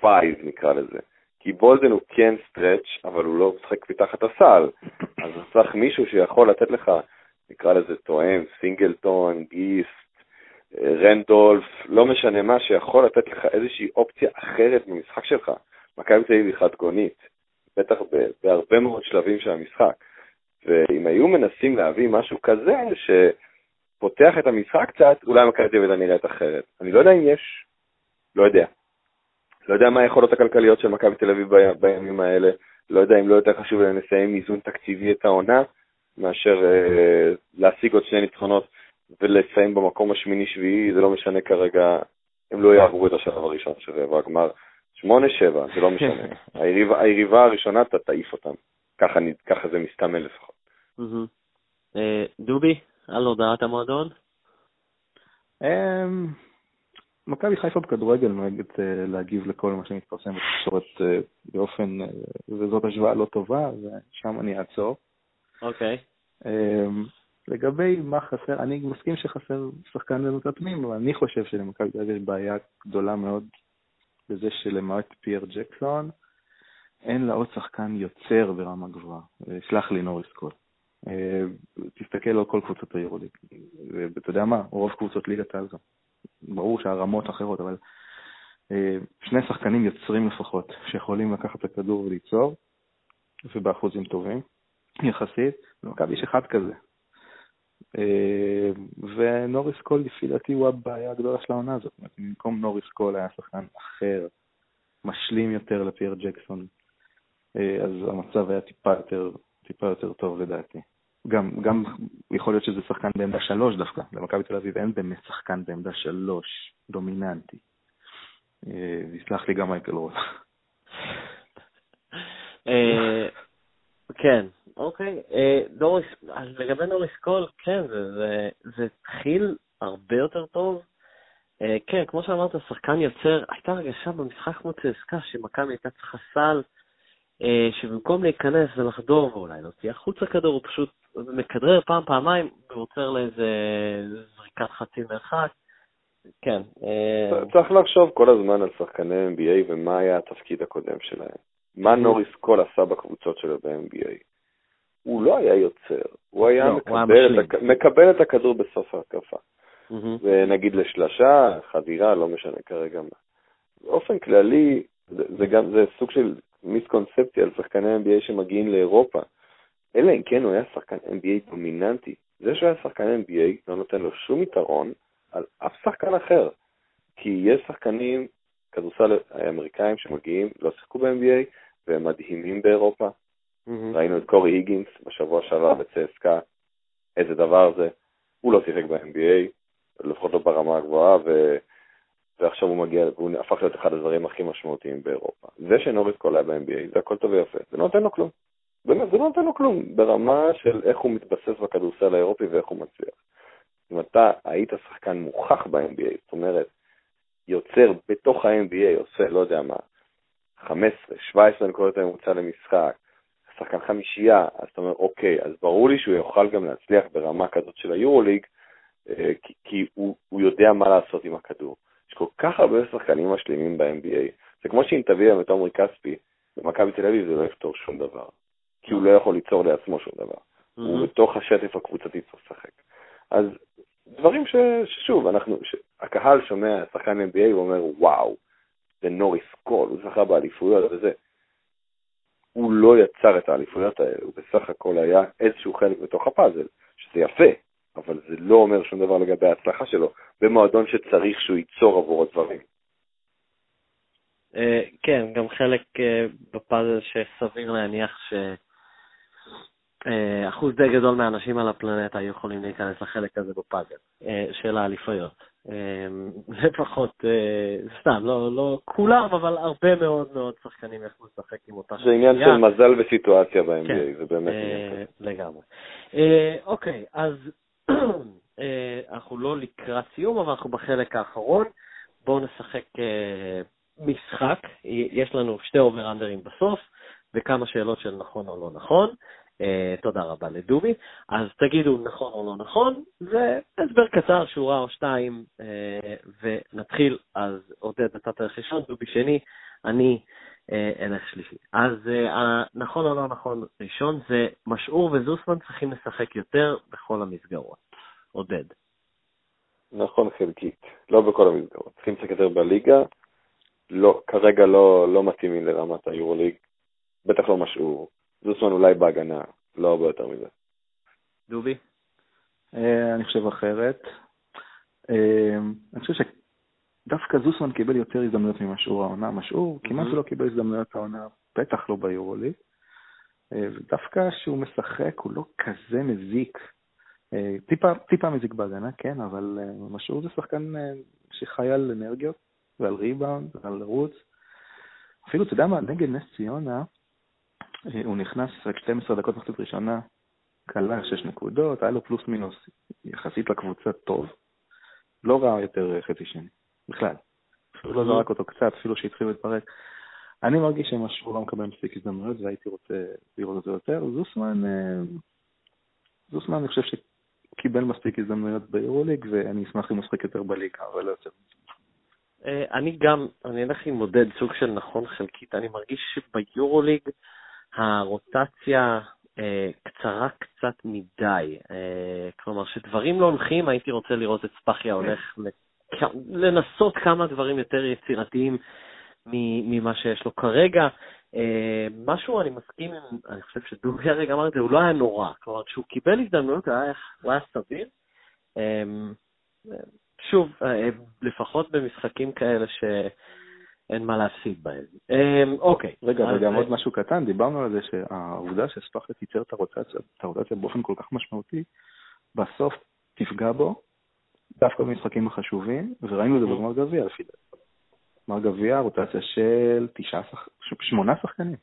five נקרא לזה. כי בולדן הוא כן stretch, אבל הוא לא משחק מתחת הסל. אז צריך מישהו שיכול לתת לך, נקרא לזה תומאס, סינגלטון, גיסט, רנדולף, לא משנה מה, שיכול לתת לך איזושהי אופציה אחרת במשחק שלך. מכבי תל אביב היא חד גונית, בטח בהרבה מאוד שלבים של המשחק. ואם היו מנסים להביא משהו כזה שפותח את המשחק קצת, אולי מכבי תל אביב נראית אחרת. אני לא יודע אם יש, לא יודע. לא יודע מה היכולות הכלכליות של מכבי תל אביב בימים האלה, לא יודע אם לא יותר חשוב להם לסיים איזון תקציבי את העונה, מאשר אה, להשיג עוד שני ניצחונות ולסיים במקום השמיני-שביעי, זה לא משנה כרגע, הם לא יעברו את השלב הראשון של רבע הגמר. שמונה, שבע, זה לא משנה. היריבה, היריבה הראשונה, אתה תעיף אותם. ככה, ככה זה מסתמן לפחות. אה, דובי, על הודעת המועדון? מכבי חיפה בכדורגל נוהגת אה, להגיב לכל מה שמתפרסם בתקשורת אה, באופן, אה, וזאת השוואה לא טובה, ושם אני אעצור. אוקיי. אמ, לגבי מה חסר, אני מסכים שחסר שחקן במוצא פנים, אבל אני חושב שלמכבי תל אביב יש בעיה גדולה מאוד בזה שלמעט פייר ג'קסון, אין לה עוד שחקן יוצר ברמה גבוהה. סלח לי נוריס קול. תסתכל על כל קבוצות היורוליג, ואתה יודע מה, רוב קבוצות ליגת העל גם. ברור שהרמות אחרות, אבל אה, שני שחקנים יוצרים לפחות, שיכולים לקחת את הכדור וליצור, ובאחוזים טובים יחסית, במכבי יש אחד כזה. אה, ונוריס קול, לפי דעתי, הוא הבעיה הגדולה של העונה הזאת. במקום נוריס קול היה שחקן אחר, משלים יותר לפייר ג'קסון, אה, אז המצב היה טיפה יותר, טיפה יותר טוב לדעתי. גם, גם יכול להיות שזה שחקן בעמדה שלוש דווקא, למכבי תל אביב אין באמת שחקן בעמדה שלוש דומיננטי. ויסלח אה, לי גם מייקל רול. אה, כן, אוקיי. אה, דוריס, לגבי נוריס קול, כן, זה התחיל הרבה יותר טוב. כן, כמו שאמרת, שחקן יוצר, הייתה הרגשה במשחק כמו צסקה שמכבי הייתה צריכה סל, שבמקום להיכנס ולחדור ואולי להוציא החוצה כדור, הוא פשוט מכדרר פעם, פעמיים, ועוצר לאיזה זריקת חצי מרחק. כן. אה, צריך לחשוב כל הזמן על שחקני NBA ומה היה התפקיד הקודם שלהם. מה mm-hmm. נוריס קול עשה בקבוצות שלו ב-NBA. הוא לא היה יוצר, הוא היה, לא, מקבל, את הכדור בסוף ההתקפה. Mm-hmm. ונגיד לשלשה, חדירה, לא משנה כרגע מה. באופן כללי, זה גם, זה סוג של מיסקונספציה על שחקני NBA שמגיעים לאירופה. אלא אם כן הוא היה שחקן NBA דומיננטי. זה שהוא היה שחקן NBA לא נותן לו שום יתרון על אף שחקן אחר. כי יש שחקנים, כדורסל אמריקאים שמגיעים, לא שיחקו ב-NBA, והם מדהימים באירופה. Mm-hmm. ראינו את קורי היגינס בשבוע שעבר בצסקה, איזה דבר זה. הוא לא שיחק ב-NBA, לפחות לא ברמה הגבוהה, ו... ועכשיו הוא מגיע, והוא הפך להיות אחד הדברים הכי משמעותיים באירופה. זה שנוריס קול היה ב-NBA, זה הכל טוב ויפה, זה לא נותן לו כלום. באמת, זה לא נותן לו כלום, ברמה של איך הוא מתבסס בכדורסל האירופי ואיך הוא מצליח. אם אתה היית שחקן מוכח ב-NBA, זאת אומרת, יוצר בתוך ה-NBA, עושה, לא יודע מה, 15, 17 נקודות הממוצע למשחק, שחקן חמישייה, אז אתה אומר, אוקיי, אז ברור לי שהוא יוכל גם להצליח ברמה כזאת של היורוליג, אה, כי, הוא, הוא יודע מה לעשות עם הכדור. יש כל כך הרבה שחקנים משלימים ב-NBA. זה כמו שאם תביא להם את עומרי כספי, במכבי תל אביב זה לא יפתור שום דבר. כי הוא לא יכול ליצור לעצמו שום דבר. Mm-hmm. הוא בתוך השטף הקבוצתי צריך לשחק. אז דברים ש, ששוב, אנחנו, הקהל שומע שחקן NBA ואומר, וואו, זה נוריס קול, הוא זכה באליפויות וזה. הוא לא יצר את האליפויות האלה, הוא בסך הכל היה איזשהו חלק בתוך הפאזל, שזה יפה, אבל זה לא אומר שום דבר לגבי ההצלחה שלו, במועדון שצריך שהוא ייצור עבור הדברים. אה, כן, גם חלק אה, בפאזל שסביר להניח ש... אה, אחוז די גדול מהאנשים על הפלנטה היו יכולים להיכנס לחלק הזה בפאזל של האליפויות. לפחות, סתם, לא, לא כולם, אבל הרבה מאוד מאוד שחקנים יכלו לשחק עם אותה שנייה. זה עניין של מזל וסיטואציה ב-NBA, כן, זה באמת עניין לגמרי. אוקיי, אז אנחנו לא לקראת סיום, אבל אנחנו בחלק האחרון. בואו נשחק משחק, יש לנו שתי אובר-אנדרים בסוף, וכמה שאלות של נכון או לא נכון. Uh, תודה רבה לדובי. אז תגידו נכון או לא נכון, זה הסבר קצר, שורה או שתיים, uh, ונתחיל. אז עודד נתת ראשון, דובי שני, אני uh, אלך שלישי. אז uh, נכון או לא נכון ראשון זה משעור וזוסמן צריכים לשחק יותר בכל המסגרות. עודד. נכון חלקית, לא בכל המסגרות. צריכים לשחק יותר בליגה, לא, כרגע לא, לא מתאימים לרמת היורוליג, בטח לא משעור. זוסמן אולי בהגנה, לא הרבה יותר מזה. דובי? אה, אני חושב אחרת. אה, אני חושב שדווקא זוסמן קיבל יותר הזדמנויות ממשעור העונה. משעור כמעט לא קיבל הזדמנויות העונה, בטח לא ביורוליג. אה, ודווקא כשהוא משחק הוא לא כזה מזיק. טיפה, טיפה מזיק בהגנה, כן, אבל משעור זה שחקן שחי על אנרגיות. ועל ריבאונד ועל רוץ. אפילו, אתה יודע מה, נגד נס ציונה, הוא נכנס רק 12 דקות מחצית ראשונה, כלה 6 נקודות, היה לו פלוס מינוס יחסית לקבוצה טוב. לא רע יותר חצי שני, בכלל. אפילו לא זרק אותו קצת, אפילו שהתחיל להתפרק. אני מרגיש שמשהו לא מקבל מספיק הזדמנויות והייתי רוצה לראות את זה יותר. זוסמן, אה, זוסמן אני חושב שקיבל מספיק הזדמנויות ביורוליג ואני אשמח אם הוא ישחק יותר בליגה, אבל לא יותר. אה, אני גם, אני אלך עם מודד סוג של נכון חלקית, אני מרגיש שביורוליג הרוטציה אה, קצרה קצת מדי. אה, כלומר, שדברים לא הולכים, הייתי רוצה לראות את ספחיה הולך לנסות כמה דברים יותר יצירתיים ממה שיש לו כרגע. אה, משהו, אני מסכים עם, אני חושב שדובי הרגע אמר את זה, הוא לא היה נורא. כלומר, כשהוא קיבל הזדמנות, הוא היה, הוא היה סביר. אה, שוב, אה, לפחות במשחקים כאלה שאין מה להפסיד בהם. אה, אוקיי. רגע, וגם עוד משהו קטן, דיברנו על זה שהעובדה שספאחיה תיצר את הרוטציה באופן כל כך משמעותי, בסוף תפגע בו, דווקא במשחקים החשובים, וראינו את זה בגמר גביע לפי דעתי. גמר גביע, רוטציה של תשעה שחקנים, שמונה שחקנים.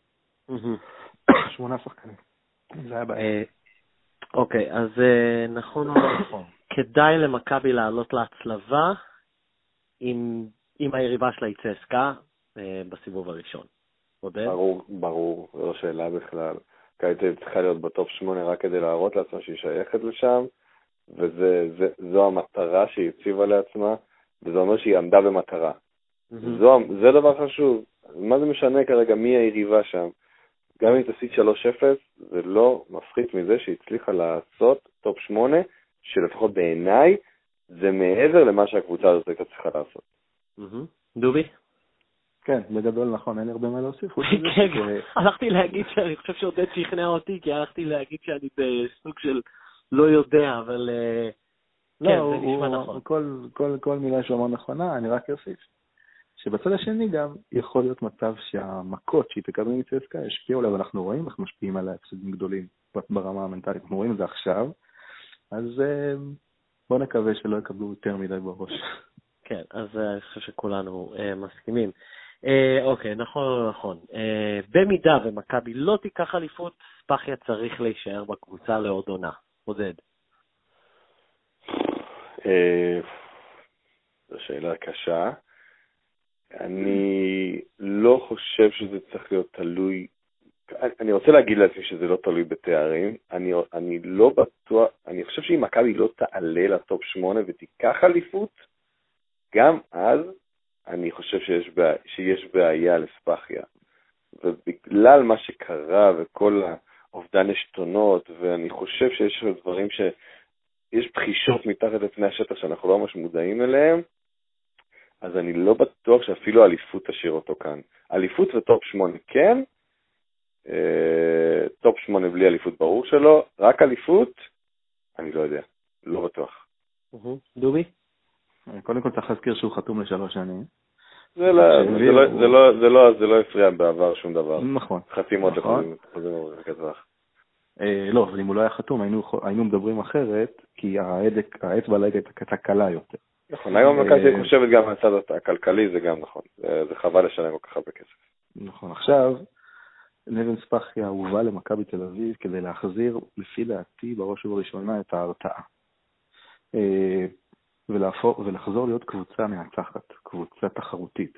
שמונה שחקנים. זה היה בעיה. אה, אוקיי, אז נכון או לא נכון? כדאי למכבי לעלות להצלבה אם, אם היריבה שלה היא צסקה אה, בסיבוב הראשון. עודד? ברור, ברור, זו שאלה בכלל. קייטה צריכה להיות בטופ 8 רק כדי להראות לעצמה שהיא שייכת לשם, וזו המטרה שהיא הציבה לעצמה, וזה אומר שהיא עמדה במטרה. Mm-hmm. זו, זה דבר חשוב. מה זה משנה כרגע מי היריבה שם? גם אם תעשי 3-0, זה לא מפחית מזה שהיא הצליחה לעשות טופ 8 שלפחות בעיניי זה מעבר למה שהקבוצה הזאת הייתה צריכה לעשות. דובי? כן, בגדול נכון, אין הרבה מה להוסיף. כן, הלכתי להגיד שאני חושב שעודד שכנע אותי, כי הלכתי להגיד שאני בסוג של לא יודע, אבל אה, לא, כן, זה נשמע נכון. כל מילה שהוא אמר נכונה, אני רק אוסיף. שבצד השני גם יכול להיות מצב שהמכות שהיא תקבל מצסקה ישפיעו עליה, ואנחנו רואים איך משפיעים עליה הפסדים גדולים ברמה המנטלית, אנחנו רואים את זה עכשיו, אז אה, בואו נקווה שלא יקבלו יותר מדי בראש. כן, אז אה, אני חושב שכולנו uh, מסכימים. Uh, אוקיי, נכון לא נכון. Uh, במידה ומכבי לא תיקח אליפות, ספחיה צריך להישאר בקבוצה לעוד עונה. עודד. זו שאלה קשה. אני לא חושב שזה צריך להיות תלוי, אני רוצה להגיד לעצמי שזה לא תלוי בתארים, אני, אני לא בטוח, אני חושב שאם מכבי לא תעלה לטופ 8 ותיקח אליפות, גם אז אני חושב שיש, בעיה, שיש בעיה לספחיה. ובגלל מה שקרה וכל האובדן עשתונות, ואני חושב שיש דברים ש... יש בחישות מתחת לפני השטח שאנחנו לא ממש מודעים אליהם, אז אני לא בטוח שאפילו אליפות תשאיר אותו כאן. אליפות וטופ 8 כן, אה, טופ 8 בלי אליפות ברור שלא, רק אליפות, אני לא יודע, לא בטוח. דובי? קודם כל צריך להזכיר שהוא חתום לשלוש שנים. זה לא, לא, לא, לא, הפריע בעבר שום דבר. נכון. חתימות נכון. לחוזים טווח. אה, לא, אבל אם הוא לא היה חתום היינו, מדברים אחרת, כי האצבע על הייתה קלה יותר. נכון, היום מכבי אה, חושבת גם מהצד הכלכלי, זה גם נכון. זה חבל לשלם כל כך הרבה כסף. נכון, עכשיו, נבן ספחיה הובא למכבי תל אביב כדי להחזיר, לפי דעתי, בראש ובראשונה, את ההרתעה. אה, ולהפור, ולחזור להיות קבוצה מנצחת, קבוצה תחרותית.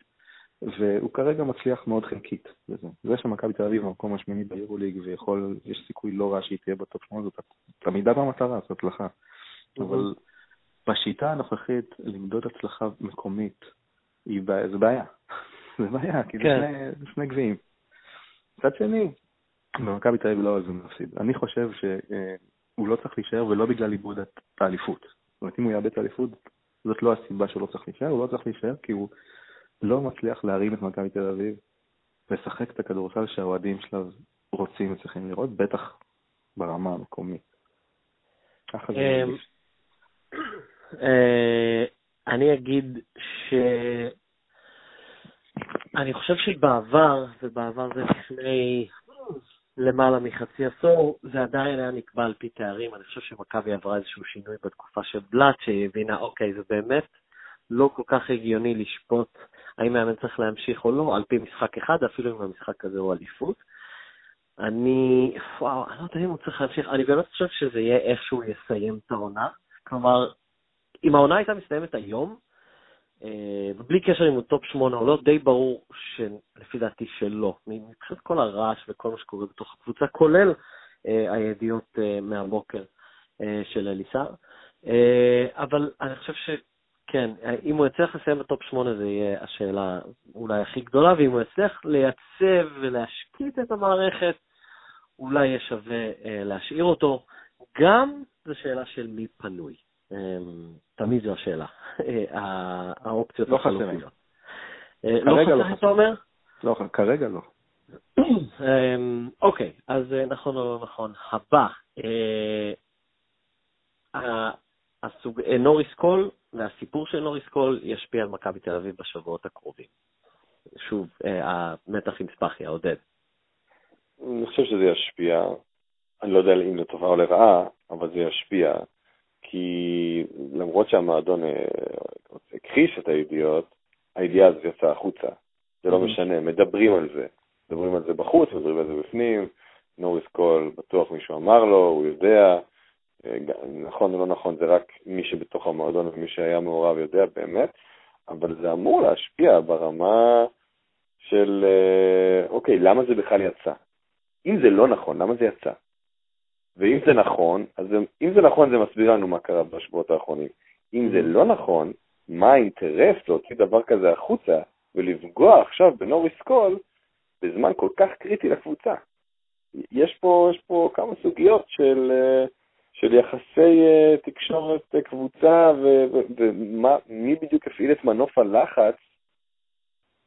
והוא כרגע מצליח מאוד חלקית בזה. זה שמכבי תל אביב במקום השמיני ביורוליג ויכול, יש סיכוי לא רע שהיא תהיה בטופ 8, זאת עמידה במטרה, זאת הצלחה. אבל בשיטה הנוכחית, למדוד הצלחה מקומית, היא בעיה, זה בעיה. זה בעיה, כי כן. זה שני גביעים. מצד שני, במכבי תל אביב לא אוהבים להפסיד. אני חושב שהוא לא צריך להישאר ולא בגלל איבוד האליפות. אומרת, אם הוא יאבד את האליפות, זאת לא הסיבה שהוא לא צריך להישאר, הוא לא צריך להישאר כי הוא לא מצליח להרים את מכבי תל אביב, לשחק את הכדורסל שהאוהדים שלה רוצים וצריכים לראות, בטח ברמה המקומית. ככה זה אמ, מרגיש. אה, אני אגיד ש... אני חושב שבעבר, ובעבר זה לפני למעלה מחצי עשור, זה עדיין היה נקבע על פי תארים. אני חושב שמכבי עברה איזשהו שינוי בתקופה של בלאט, שהיא הבינה, אוקיי, זה באמת לא כל כך הגיוני לשפוט האם מאמן צריך להמשיך או לא, על פי משחק אחד, אפילו אם המשחק הזה הוא אליפות. אני, וואו, אני לא יודע אם הוא צריך להמשיך, אני באמת חושב שזה יהיה איך שהוא יסיים את העונה. כלומר, אם העונה הייתה מסתיימת היום, ובלי קשר אם הוא טופ שמונה או לא, די ברור שלפי דעתי שלא. מבחינת כל הרעש וכל מה שקורה בתוך הקבוצה, כולל אה, הידיעות אה, מהבוקר של אליסר. אבל אני חושב שכן, אם הוא יצליח לסיים בטופ שמונה זה יהיה השאלה אולי הכי גדולה, ואם הוא יצליח לייצב ולהשקיט את המערכת, אולי יהיה שווה להשאיר אותו. גם זו שאלה של מי פנוי. אמ, תמיד זו השאלה, האופציות לא החלופיות. אה, לא חסר, לא אתה אומר? לא, כרגע לא. אמ, אוקיי, אז אה, נכון או לא נכון. הבא, אה, נוריס קול והסיפור של נוריס קול ישפיע על מכבי תל אביב בשבועות הקרובים. שוב, המתח עם ספחיה, עודד. אני חושב שזה ישפיע, אני לא יודע אם לטובה או לרעה, אבל זה ישפיע. כי למרות שהמועדון אה, הכחיש את הידיעות, הידיעה הזאת יצאה החוצה. זה לא mm-hmm. משנה, מדברים על זה. מדברים על זה בחוץ, מדברים על זה בפנים. נוריס קול, בטוח מישהו אמר לו, הוא יודע. אה, נכון או לא נכון, זה רק מי שבתוך המועדון ומי שהיה מעורב יודע באמת, אבל זה אמור להשפיע ברמה של, אה, אוקיי, למה זה בכלל יצא? אם זה לא נכון, למה זה יצא? ואם זה נכון, אז אם זה נכון זה מסביר לנו מה קרה בשבועות האחרונים. אם זה לא נכון, מה האינטרס להוציא דבר כזה החוצה ולפגוע עכשיו בנוריס קול בזמן כל כך קריטי לקבוצה? יש פה, יש פה כמה סוגיות של, של יחסי אה, תקשורת קבוצה ומי בדיוק הפעיל את מנוף הלחץ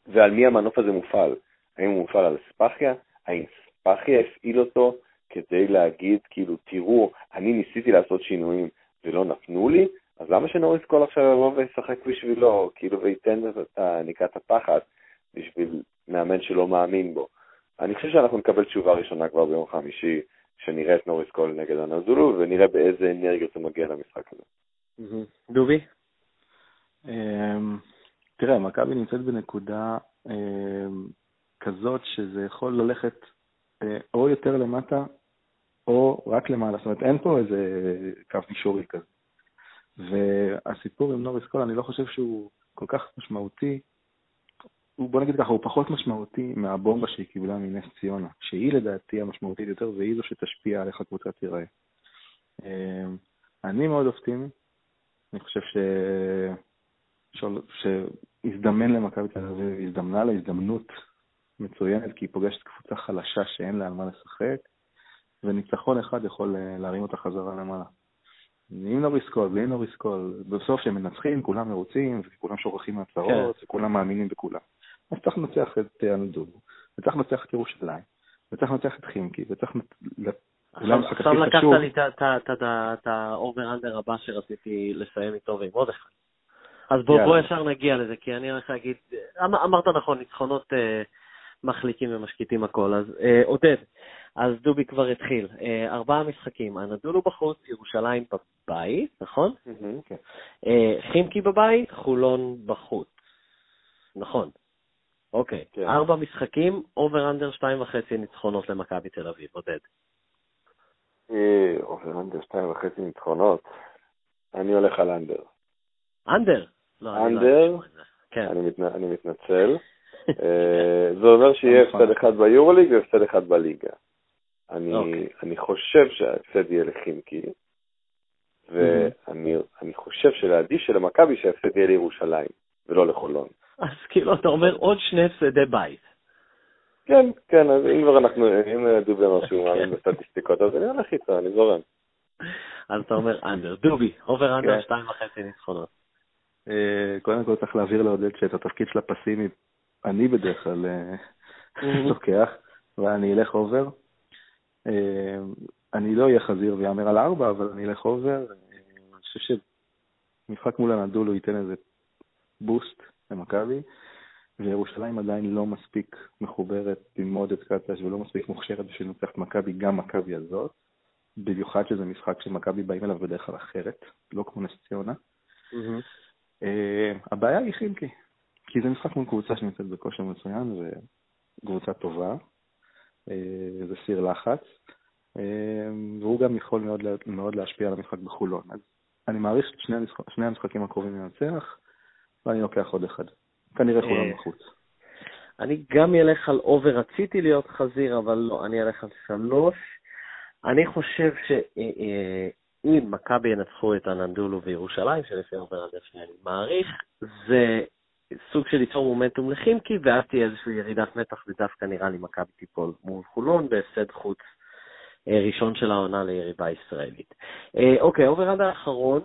ועל מי המנוף הזה מופעל. האם הוא מופעל על ספחיה? האם ספחיה הפעיל אותו כדי להגיד, כאילו, תראו, אני ניסיתי לעשות שינויים ולא נתנו לי, אז למה שנוריס קול עכשיו יבוא וישחק בשבילו, כאילו, וייתן את ניקת הפחד בשביל מאמן שלא מאמין בו? אני חושב שאנחנו נקבל תשובה ראשונה כבר ביום חמישי, שנראה את נוריס קול נגד אנדולו, ונראה באיזה אנרגיות הוא מגיע למשחק הזה. דובי? אמ, תראה, מכבי נמצאת בנקודה אמ, כזאת שזה יכול ללכת אה, או יותר למטה או רק למעלה. זאת אומרת, אין פה איזה קו מישורי כזה. והסיפור עם נוריס קול, אני לא חושב שהוא כל כך משמעותי. הוא, בוא נגיד ככה, הוא פחות משמעותי מהבומבה שהיא קיבלה מנס ציונה, שהיא לדעתי המשמעותית יותר, והיא זו שתשפיע על איך הקבוצה תיראה. אמ, אני מאוד אופטימי, אני חושב ש... שהזדמן למכבי תל אביב, הזדמנה לה הזדמנות מצוינת, כי היא פוגשת קבוצה חלשה שאין לה על מה לשחק, וניצחון אחד יכול אה, להרים אותה חזרה למעלה. עם נוריס קול, בלי נוריס קול, בסוף כשהם מנצחים, כולם מרוצים, וכולם שוכחים מהצהרות, כן. וכולם מאמינים בכולם. אז צריך לנצח את אנדולו, אה, וצריך לנצח את ירושלים, וצריך לנצח את חימקי, וצריך... עכשיו לקחת לי את ה over-under הבא שרציתי לסיים איתו ועם עוד אחד. אז בוא, בוא ישר נגיע לזה, כי אני הולך להגיד, אמ, אמרת נכון, ניצחונות אה, מחליקים ומשקיטים הכל. אז אה, עודד, אז דובי כבר התחיל. אה, ארבעה משחקים, אנדולו בחוץ, ירושלים בבית, נכון? כן. אה, חימקי בבית, חולון בחוץ. נכון. אוקיי. כן. ארבע משחקים, over under שתיים וחצי ניצחונות למכבי תל אביב, עודד. אה, over under שתיים וחצי ניצחונות. אני הולך על אנדר. אנדר? לא, לא אנדר, כן. אני מתנצל. אה, זה אומר שיהיה נכון. הפסד אחד ביורוליג והפסד אחד בליגה. אני, אוקיי. אני חושב שההפסד יהיה לחימקי, ואני חושב שלעדיף שלמכבי שההפסד יהיה לירושלים, ולא לחולון. אז כאילו אתה אומר עוד שני הפסדי בית. כן, כן, אז אם כבר אנחנו, אם דובי אמר שהוא מאמין בסטטיסטיקות, אז אני הולך איתו, אני זורם. אז אתה אומר under. דובי, over under כן. שתיים וחצי ניצחונות. אה, קודם כל צריך להעביר לעודד שאת התפקיד של הפסימי אני בדרך כלל אה, לוקח, ואני אלך over. אה, אני לא אהיה חזיר ויאמר על ארבע, אבל אני אלך over. אני חושב שמשחק מול אנדולו ייתן איזה boost למכבי, וירושלים עדיין לא מספיק מחוברת לעודד קטש ולא מספיק מוכשרת בשביל לנצח את מכבי, גם מכבי הזאת, במיוחד שזה משחק שמכבי באים אליו בדרך כלל אחרת, לא כמו נס ציונה. Uh, הבעיה היא חילקי, כי זה משחק מול קבוצה שנמצאת בכושר מצוין וקבוצה טובה, uh, זה סיר לחץ, uh, והוא גם יכול מאוד, מאוד להשפיע על המשחק בחולון. אז אני מעריך את שני, המשחק, שני המשחקים הקרובים לנצח, ואני לוקח עוד אחד. כנראה חולון בחוץ. אני גם אלך על אובר, רציתי להיות חזיר, אבל לא, אני אלך על שלוש. אני חושב ש... אם מכבי ינצחו את אנדולו וירושלים, שלפי ה over under שאני מעריך, זה סוג של ליצור מומנטום לחימקי, ואז תהיה איזושהי ירידת מתח, ודווקא נראה לי מכבי תיפול מול חולון בהפסד חוץ אה, ראשון של העונה ליריבה ישראלית. אה, אוקיי, over under האחרון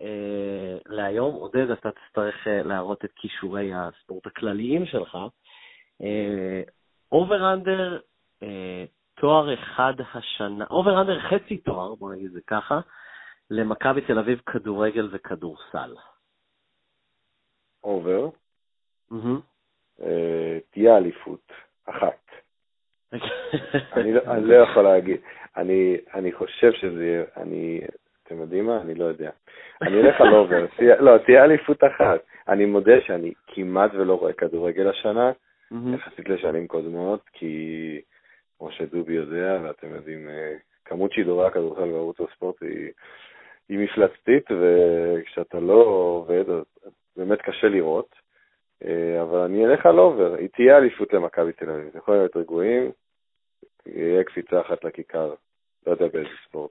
אה, להיום, עודד, אתה תצטרך להראות את כישורי הספורט הכלליים שלך. over under תואר אחד השנה, over under חצי תואר, בוא נגיד זה ככה, למכבי תל אביב כדורגל וכדורסל. over? אה, תהיה אליפות, אחת. אני, לא, אני לא יכול להגיד, אני, אני חושב שזה יהיה, אני, אתם יודעים מה? אני לא יודע. אני אלך על over, לא, תהיה אליפות אחת. אני מודה שאני כמעט ולא רואה כדורגל השנה, יחסית לשנים קודמות, כי כמו שדובי יודע, ואתם יודעים, אה, כמות שידורי הכדורסל בערוץ הספורט היא, היא מפלצתית, וכשאתה לא עובד, אז באמת קשה לראות. אה, אבל אני אלך על אובר, היא תהיה אליפות למכבי תל אביב, יכול להיות רגועים, יהיה קפיצה אחת לכיכר, לא יודע באיזה ספורט.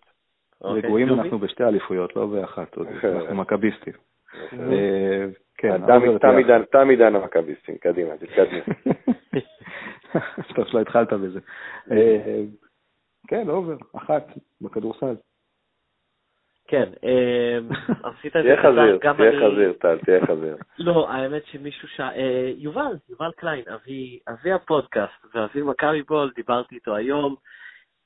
אוקיי, רגועים אנחנו בשתי אליפויות, לא באחת, אנחנו מכביסטים. אה, כן, תם עידן המכביסטים, קדימה, תתקדמי. טוב שלא התחלת בזה. אה, כן, over, אחת, בכדורסל. כן, אמ, עשית את זה תהיה חזיר, תהיה חזיר, טל, תהיה חזיר. לא, האמת שמישהו ש... אה, יובל, יובל קליין, אבי הפודקאסט ואבי מכבי בול, דיברתי איתו היום.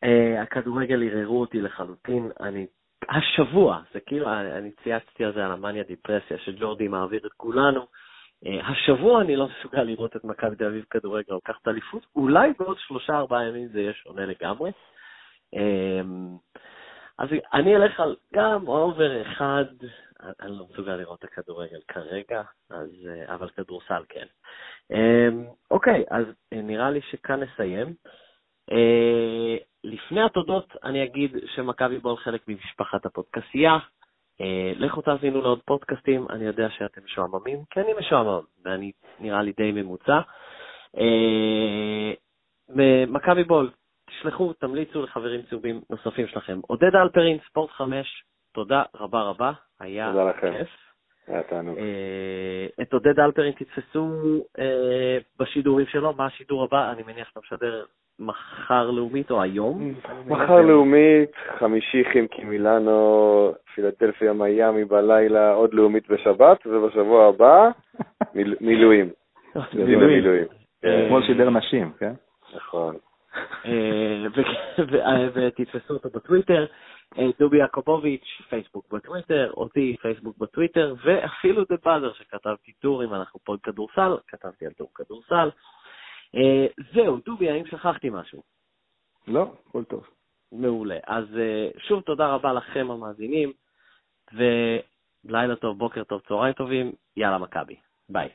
אה, הכדורגל ערערו אותי לחלוטין. אני השבוע, זה כאילו, אני צייצתי על זה, על המאניה דיפרסיה, שג'ורדי מעביר את כולנו. אה, השבוע אני לא מסוגל לראות את מכבי תל אביב כדורגל לוקחת אליפות, אולי בעוד שלושה ארבעה ימים זה יהיה שונה לגמרי. אז אני אלך על גם אובר אחד, אני לא מסוגל לראות את הכדורגל כרגע, אז, אה, אבל כדורסל כן. אמ, אוקיי, אז אה, נראה לי שכאן נסיים. לפני התודות אני אגיד שמכבי בול חלק ממשפחת הפודקסייה. אה, לכו תאזינו לעוד פודקאסטים, אני יודע שאתם משועממים, כי אני משועמם, ואני נראה לי די ממוצע. אה, מכבי בול, תשלחו, תמליצו לחברים צהובים נוספים שלכם. עודד אלפרין, ספורט 5, תודה רבה רבה, היה כיף. היה תענוג. אה, את עודד אלפרין תתפסו בשידורים שלו, מה השידור הבא? אני מניח שאתה משדר מחר לאומית או היום? מחר לאומית, חמישי חימקי מילאנו, פילדלפיה מיאמי בלילה, עוד לאומית בשבת, ובשבוע הבא מילואים. מילואים. אתמול שידר נשים, כן? נכון. אה, ותתפסו אותו בטוויטר, אה, דובי יעקובוביץ', פייסבוק בטוויטר, אותי, פייסבוק בטוויטר, ואפילו דה באזר שכתבתי טור, אם אנחנו פה כדורסל, כתבתי על טור כדורסל. אה, זהו, דובי, האם שכחתי משהו? לא, הכל טוב. מעולה. אז שוב תודה רבה לכם המאזינים, ולילה טוב, בוקר טוב, צהריים טובים, יאללה מכבי. ביי.